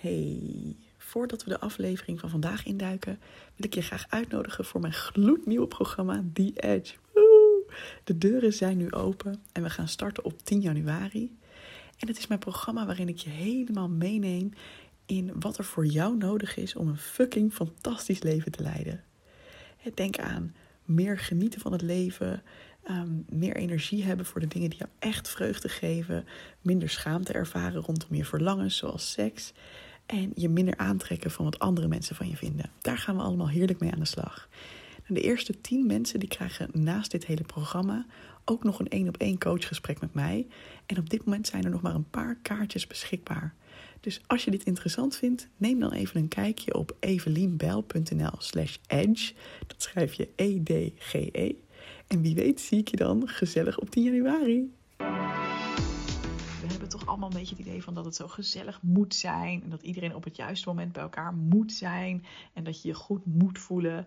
Hey, voordat we de aflevering van vandaag induiken, wil ik je graag uitnodigen voor mijn gloednieuwe programma The Edge. De deuren zijn nu open en we gaan starten op 10 januari. En het is mijn programma waarin ik je helemaal meeneem in wat er voor jou nodig is om een fucking fantastisch leven te leiden. Denk aan meer genieten van het leven, Ehm, meer energie hebben voor de dingen die jou echt vreugde geven. Minder schaamte ervaren rondom je verlangens, zoals seks. En je minder aantrekken van wat andere mensen van je vinden. Daar gaan we allemaal heerlijk mee aan de slag. de eerste tien mensen die krijgen naast dit hele programma ook nog een één op één coachgesprek met mij. En op dit moment zijn er nog maar een paar kaartjes beschikbaar. Dus als je dit interessant vindt, neem dan even een kijkje op evelienbel.nl slash edge. Dat schrijf je E-D-G-E. e en wie weet zie ik je dan gezellig op 10 januari. Een beetje het idee van dat het zo gezellig moet zijn. En dat iedereen op het juiste moment bij elkaar moet zijn. En dat je je goed moet voelen.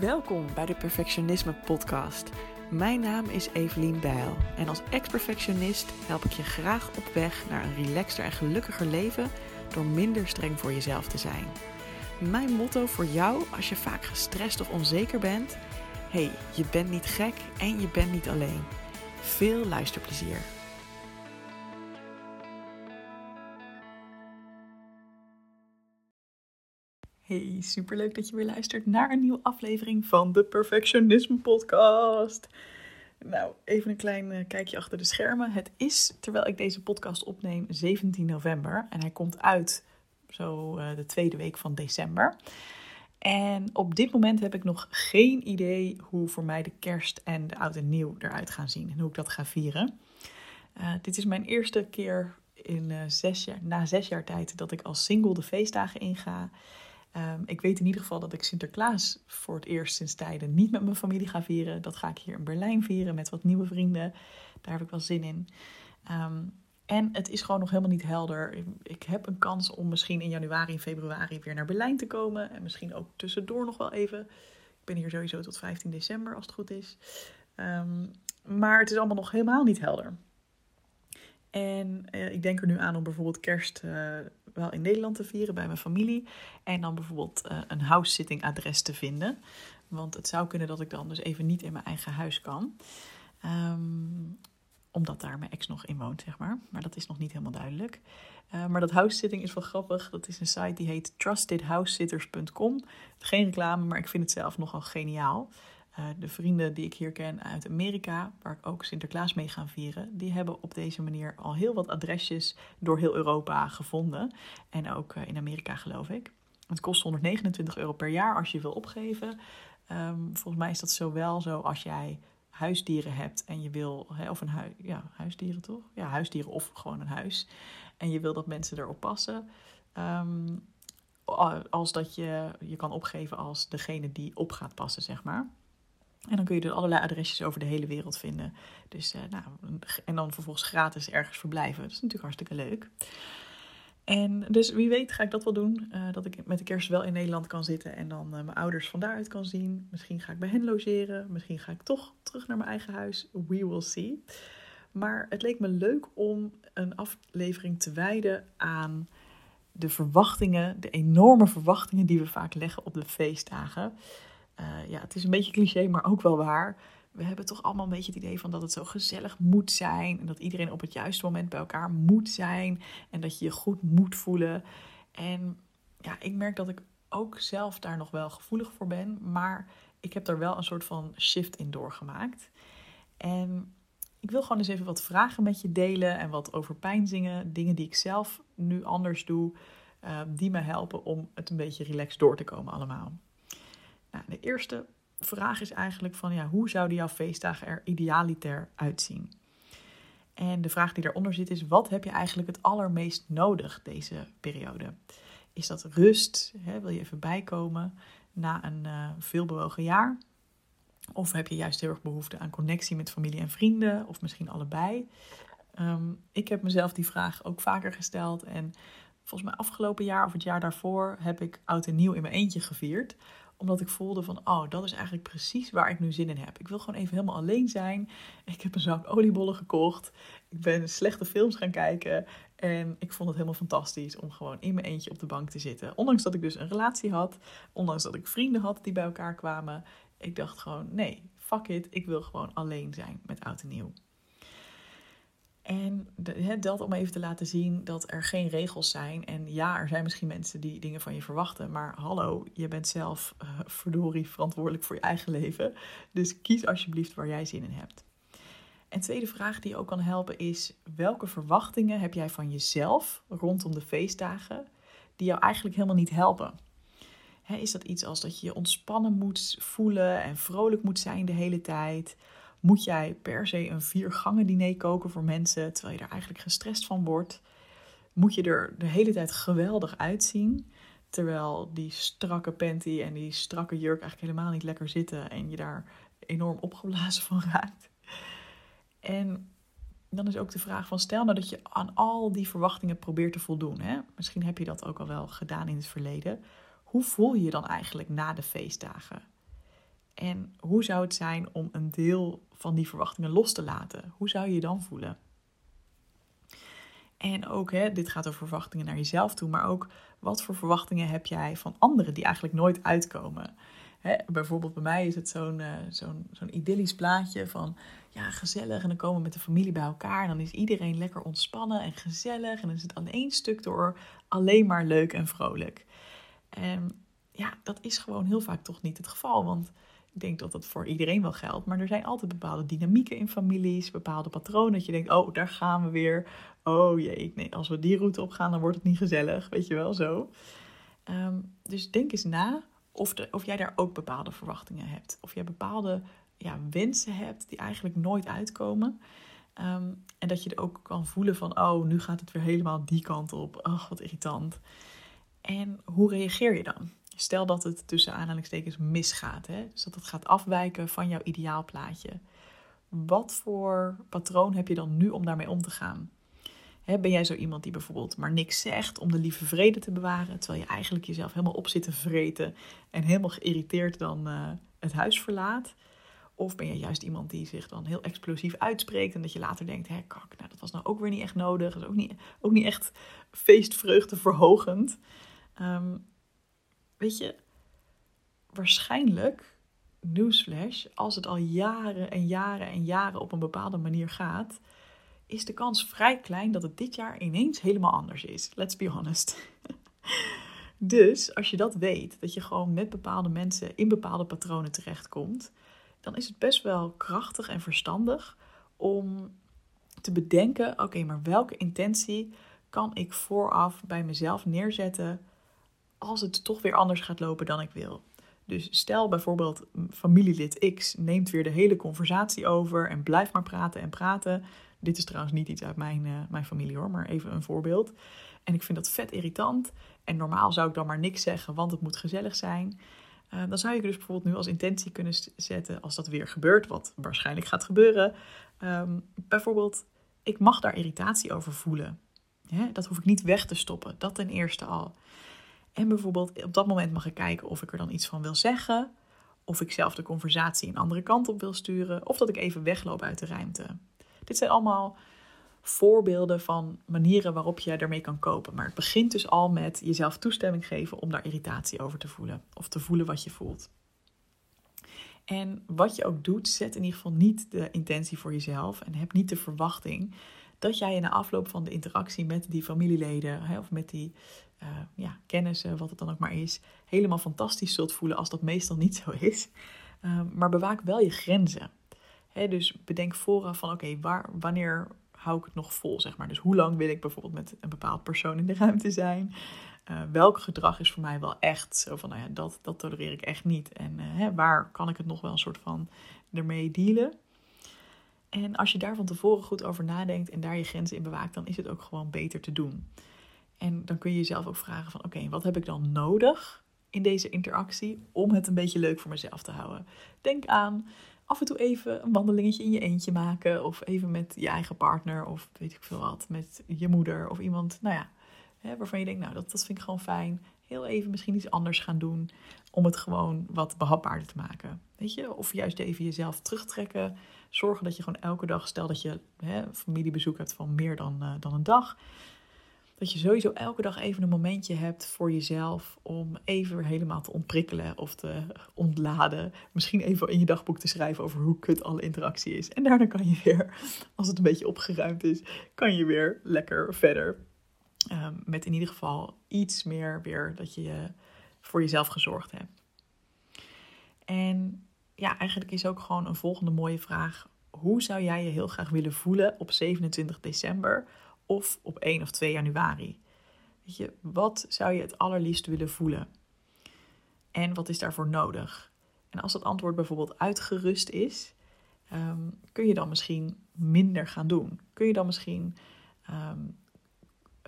Welkom bij de Perfectionisme Podcast. Mijn naam is Evelien Bijl. En als ex-perfectionist help ik je graag op weg naar een relaxter en gelukkiger leven. Door minder streng voor jezelf te zijn. Mijn motto voor jou als je vaak gestrest of onzeker bent: hey, je bent niet gek en je bent niet alleen. Veel luisterplezier. Hey, superleuk dat je weer luistert naar een nieuwe aflevering van de Perfectionisme Podcast. Nou, even een klein eh, kijkje achter de schermen. Het is, terwijl ik deze podcast opneem, 17 november en hij komt uit zo uh, de tweede week van december. En op dit moment heb ik nog geen idee hoe voor mij de kerst en de oud en nieuw eruit gaan zien en hoe ik dat ga vieren. Uh, dit is mijn eerste keer in uh, zes jaar, na zes jaar tijd dat ik als single de feestdagen inga. Um, ik weet in ieder geval dat ik Sinterklaas voor het eerst sinds tijden niet met mijn familie ga vieren. Dat ga ik hier in Berlijn vieren met wat nieuwe vrienden. Daar heb ik wel zin in. Um, en het is gewoon nog helemaal niet helder. Ik heb een kans om misschien in januari februari weer naar Berlijn te komen. En misschien ook tussendoor nog wel even. Ik ben hier sowieso tot 15 december als het goed is. Um, maar het is allemaal nog helemaal niet helder. En uh, ik denk er nu aan om bijvoorbeeld kerst uh, wel in Nederland te vieren bij mijn familie. En dan bijvoorbeeld uh, een house-sitting adres te vinden. Want het zou kunnen dat ik dan dus even niet in mijn eigen huis kan. Um, omdat daar mijn ex nog in woont, zeg maar. Maar dat is nog niet helemaal duidelijk. Uh, maar dat housesitting is wel grappig. Dat is een site die heet trustedhousesitters.com. Geen reclame, maar ik vind het zelf nogal geniaal. Uh, de vrienden die ik hier ken uit Amerika, waar ik ook Sinterklaas mee ga vieren, die hebben op deze manier al heel wat adresjes door heel Europa gevonden. En ook uh, in Amerika, geloof ik. Het kost 129 euro per jaar als je wil opgeven. Um, volgens mij is dat zowel zo als jij huisdieren hebt en je wil, of een huis, ja, huisdieren toch? Ja, huisdieren of gewoon een huis. En je wil dat mensen erop passen. Um, als dat je je kan opgeven als degene die op gaat passen, zeg maar. En dan kun je dus allerlei adresjes over de hele wereld vinden. Dus, uh, nou, en dan vervolgens gratis ergens verblijven. Dat is natuurlijk hartstikke leuk. En dus wie weet ga ik dat wel doen. Uh, dat ik met de kerst wel in Nederland kan zitten en dan uh, mijn ouders van daaruit kan zien. Misschien ga ik bij hen logeren. Misschien ga ik toch terug naar mijn eigen huis. We will see. Maar het leek me leuk om een aflevering te wijden aan de verwachtingen, de enorme verwachtingen die we vaak leggen op de feestdagen. Uh, ja, het is een beetje cliché, maar ook wel waar we hebben toch allemaal een beetje het idee van dat het zo gezellig moet zijn. En dat iedereen op het juiste moment bij elkaar moet zijn. En dat je je goed moet voelen. En ja, ik merk dat ik ook zelf daar nog wel gevoelig voor ben. Maar ik heb daar wel een soort van shift in doorgemaakt. En ik wil gewoon eens even wat vragen met je delen. En wat overpijnzingen. Dingen die ik zelf nu anders doe. Uh, die me helpen om het een beetje relaxed door te komen allemaal. Nou, de eerste vraag is eigenlijk van ja, hoe zouden jouw feestdagen er idealiter uitzien? En de vraag die daaronder zit is, wat heb je eigenlijk het allermeest nodig deze periode? Is dat rust? Hè? Wil je even bijkomen na een uh, veelbewogen jaar? Of heb je juist heel erg behoefte aan connectie met familie en vrienden? Of misschien allebei? Um, ik heb mezelf die vraag ook vaker gesteld. En volgens mij afgelopen jaar of het jaar daarvoor heb ik oud en nieuw in mijn eentje gevierd Omdat ik voelde van, oh, dat is eigenlijk precies waar ik nu zin in heb. Ik wil gewoon even helemaal alleen zijn. Ik heb een zak oliebollen gekocht. Ik ben slechte films gaan kijken. En ik vond het helemaal fantastisch om gewoon in mijn eentje op de bank te zitten. Ondanks dat ik dus een relatie had. Ondanks dat ik vrienden had die bij elkaar kwamen. Ik dacht gewoon, nee, fuck it. Ik wil gewoon alleen zijn met oud en nieuw. En dat om even te laten zien dat er geen regels zijn. En ja, er zijn misschien mensen die dingen van je verwachten. Maar hallo, je bent zelf uh, verdorie verantwoordelijk voor je eigen leven. Dus kies alsjeblieft waar jij zin in hebt. En tweede vraag die je ook kan helpen is: welke verwachtingen heb jij van jezelf rondom de feestdagen die jou eigenlijk helemaal niet helpen? is dat iets als dat je je ontspannen moet voelen en vrolijk moet zijn de hele tijd? Moet jij per se een vier gangen diner koken voor mensen terwijl je er eigenlijk gestrest van wordt? Moet je er de hele tijd geweldig uitzien? Terwijl die strakke panty en die strakke jurk eigenlijk helemaal niet lekker zitten en je daar enorm opgeblazen van raakt. En dan is ook de vraag van stel nou dat je aan al die verwachtingen probeert te voldoen. Hè? Misschien heb je dat ook al wel gedaan in het verleden. Hoe voel je je dan eigenlijk na de feestdagen? En hoe zou het zijn om een deel van die verwachtingen los te laten? Hoe zou je je dan voelen? En ook, hè, dit gaat over verwachtingen naar jezelf toe, maar ook wat voor verwachtingen heb jij van anderen die eigenlijk nooit uitkomen? Hè, bijvoorbeeld bij mij is het zo'n uh, zo'n zo'n idyllisch plaatje van ja, gezellig en dan komen we met de familie bij elkaar en dan is iedereen lekker ontspannen en gezellig en dan is het aan één stuk door alleen maar leuk en vrolijk. En ja, dat is gewoon heel vaak toch niet het geval, want ik denk dat dat voor iedereen wel geldt. Maar er zijn altijd bepaalde dynamieken in families, bepaalde patronen. Dat je denkt, oh, daar gaan we weer. Oh jee, nee, als we die route opgaan, dan wordt het niet gezellig. Weet je wel, zo. Ehm, dus denk eens na of, of jij daar ook bepaalde verwachtingen hebt. Of jij bepaalde ja, wensen hebt die eigenlijk nooit uitkomen. Ehm, en dat je er ook kan voelen van, oh, nu gaat het weer helemaal die kant op. Ach, wat irritant. En hoe reageer je dan? Stel dat het tussen aanhalingstekens misgaat, hè? dus dat het gaat afwijken van jouw ideaalplaatje. Wat voor patroon heb je dan nu om daarmee om te gaan? ben jij zo iemand die bijvoorbeeld maar niks zegt om de lieve vrede te bewaren, terwijl je eigenlijk jezelf helemaal op zit te vreten en helemaal geïrriteerd dan uh, het huis verlaat? Of ben je juist iemand die zich dan heel explosief uitspreekt en dat je later denkt, hé kak, nou dat was nou ook weer niet echt nodig, dat is ook niet, ook niet echt feestvreugde verhogend. Um, Weet je, waarschijnlijk, newsflash, als het al jaren en jaren en jaren op een bepaalde manier gaat, is de kans vrij klein dat het dit jaar ineens helemaal anders is. Let's be honest. dus als je dat weet, dat je gewoon met bepaalde mensen in bepaalde patronen terechtkomt, dan is het best wel krachtig en verstandig om te bedenken: oké, maar welke intentie kan ik vooraf bij mezelf neerzetten als het toch weer anders gaat lopen dan ik wil. Dus stel bijvoorbeeld familielid X neemt weer de hele conversatie over en blijft maar praten en praten. Dit is trouwens niet iets uit mijn, uh, mijn familie hoor, maar even een voorbeeld. En ik vind dat vet irritant. En normaal zou ik dan maar niks zeggen, want het moet gezellig zijn. Uh, dan zou je dus bijvoorbeeld nu als intentie kunnen zetten, als dat weer gebeurt, wat waarschijnlijk gaat gebeuren. Um, bijvoorbeeld, ik mag daar irritatie over voelen. dat hoef ik niet weg te stoppen. Dat ten eerste al. En bijvoorbeeld op dat moment mag ik kijken of ik er dan iets van wil zeggen. Of ik zelf de conversatie een andere kant op wil sturen. Of dat ik even wegloop uit de ruimte. Dit zijn allemaal voorbeelden van manieren waarop je ermee kan kopen. Maar het begint dus al met jezelf toestemming geven om daar irritatie over te voelen. Of te voelen wat je voelt. En wat je ook doet, zet in ieder geval niet de intentie voor jezelf. En heb niet de verwachting dat jij in de afloop van de interactie met die familieleden hè, of met die uh, ja, kennissen, wat het dan ook maar is, helemaal fantastisch zult voelen als dat meestal niet zo is. Ehm, maar bewaak wel je grenzen. dus bedenk vooraf van oké, wanneer hou ik het nog vol, zeg maar. Dus hoe lang wil ik bijvoorbeeld met een bepaald persoon in de ruimte zijn? Uh, welk gedrag is voor mij wel echt zo van, nou ja, dat, dat tolereer ik echt niet. En uh, waar kan ik het nog wel een soort van ermee dealen? En als je daar van tevoren goed over nadenkt en daar je grenzen in bewaakt, dan is het ook gewoon beter te doen. En dan kun je jezelf ook vragen van oké, wat heb ik dan nodig in deze interactie om het een beetje leuk voor mezelf te houden? Denk aan af en toe even een wandelingetje in je eentje maken of even met je eigen partner of weet ik veel wat, met je moeder of iemand, nou ja, hè, waarvan je denkt, nou dat, dat vind ik gewoon fijn. Heel even misschien iets anders gaan doen om het gewoon wat behapbaarder te maken. Weet je, of juist even jezelf terugtrekken. Zorgen dat je gewoon elke dag, stel dat je hè, familiebezoek hebt van meer dan, uh, dan een dag. Dat je sowieso elke dag even een momentje hebt voor jezelf om even weer helemaal te ontprikkelen of te ontladen. Misschien even in je dagboek te schrijven over hoe kut alle interactie is. En daarna kan je weer, als het een beetje opgeruimd is, kan je weer lekker verder. Um, met in ieder geval iets meer weer dat je voor jezelf gezorgd hebt. En ja, eigenlijk is ook gewoon een volgende mooie vraag. Hoe zou jij je heel graag willen voelen op 27 december of op 1 of 2 januari? Weet je, wat zou je het allerliefst willen voelen? En wat is daarvoor nodig? En als het antwoord bijvoorbeeld uitgerust is, um, kun je dan misschien minder gaan doen? Kun je dan misschien um,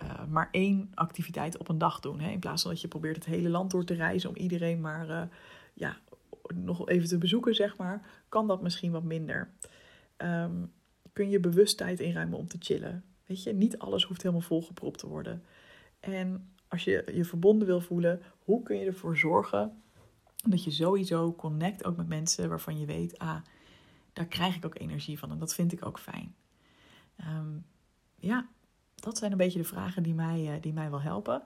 uh, maar één activiteit op een dag doen? Hè? In plaats van dat je probeert het hele land door te reizen om iedereen maar uh, ja, nog even te bezoeken, zeg maar, kan dat misschien wat minder. Um, kun je bewust tijd inruimen om te chillen? Weet je, niet alles hoeft helemaal volgepropt te worden. En als je je verbonden wil voelen, hoe kun je ervoor zorgen dat je sowieso connect ook met mensen waarvan je weet, ah, daar krijg ik ook energie van en dat vind ik ook fijn. Um, ja, dat zijn een beetje de vragen die mij, uh, die mij wel helpen.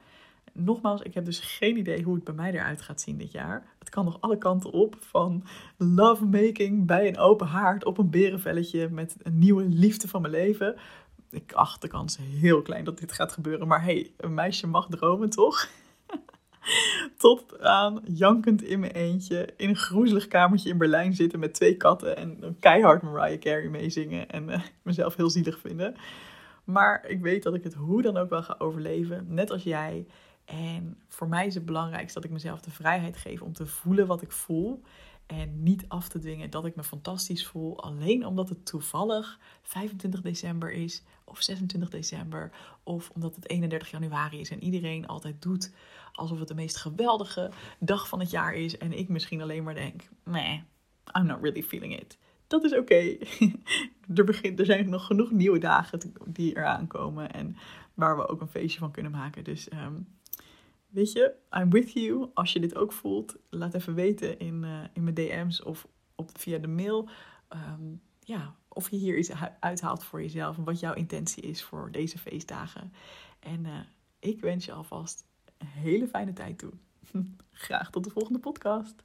Nogmaals, ik heb dus geen idee hoe het bij mij eruit gaat zien dit jaar. Het kan nog alle kanten op. Van lovemaking bij een open haard op een berenvelletje met een nieuwe liefde van mijn leven. Ik acht de kans heel klein dat dit gaat gebeuren. Maar hey, een meisje mag dromen toch? Tot aan jankend in mijn eentje in een groezelig kamertje in Berlijn zitten met twee katten en een keihard Mariah Carey meezingen en uh, mezelf heel zielig vinden. Maar ik weet dat ik het hoe dan ook wel ga overleven, net als jij. En voor mij is het belangrijkste dat ik mezelf de vrijheid geef om te voelen wat ik voel. En niet af te dwingen dat ik me fantastisch voel. Alleen omdat het toevallig 25 december is. Of 26 december. Of omdat het 31 januari is. En iedereen altijd doet alsof het de meest geweldige dag van het jaar is. En ik misschien alleen maar denk: nee, I'm not really feeling it. Dat is oké. Er, er zijn nog genoeg nieuwe dagen die eraan komen. En waar we ook een feestje van kunnen maken. Dus um, weet je, I'm with you. Als je dit ook voelt, laat even weten in, uh, in mijn DM's of op, via de mail. Um, ja, of je hier iets uithaalt voor jezelf en wat jouw intentie is voor deze feestdagen. En uh, ik wens je alvast een hele fijne tijd toe. Graag tot de volgende podcast.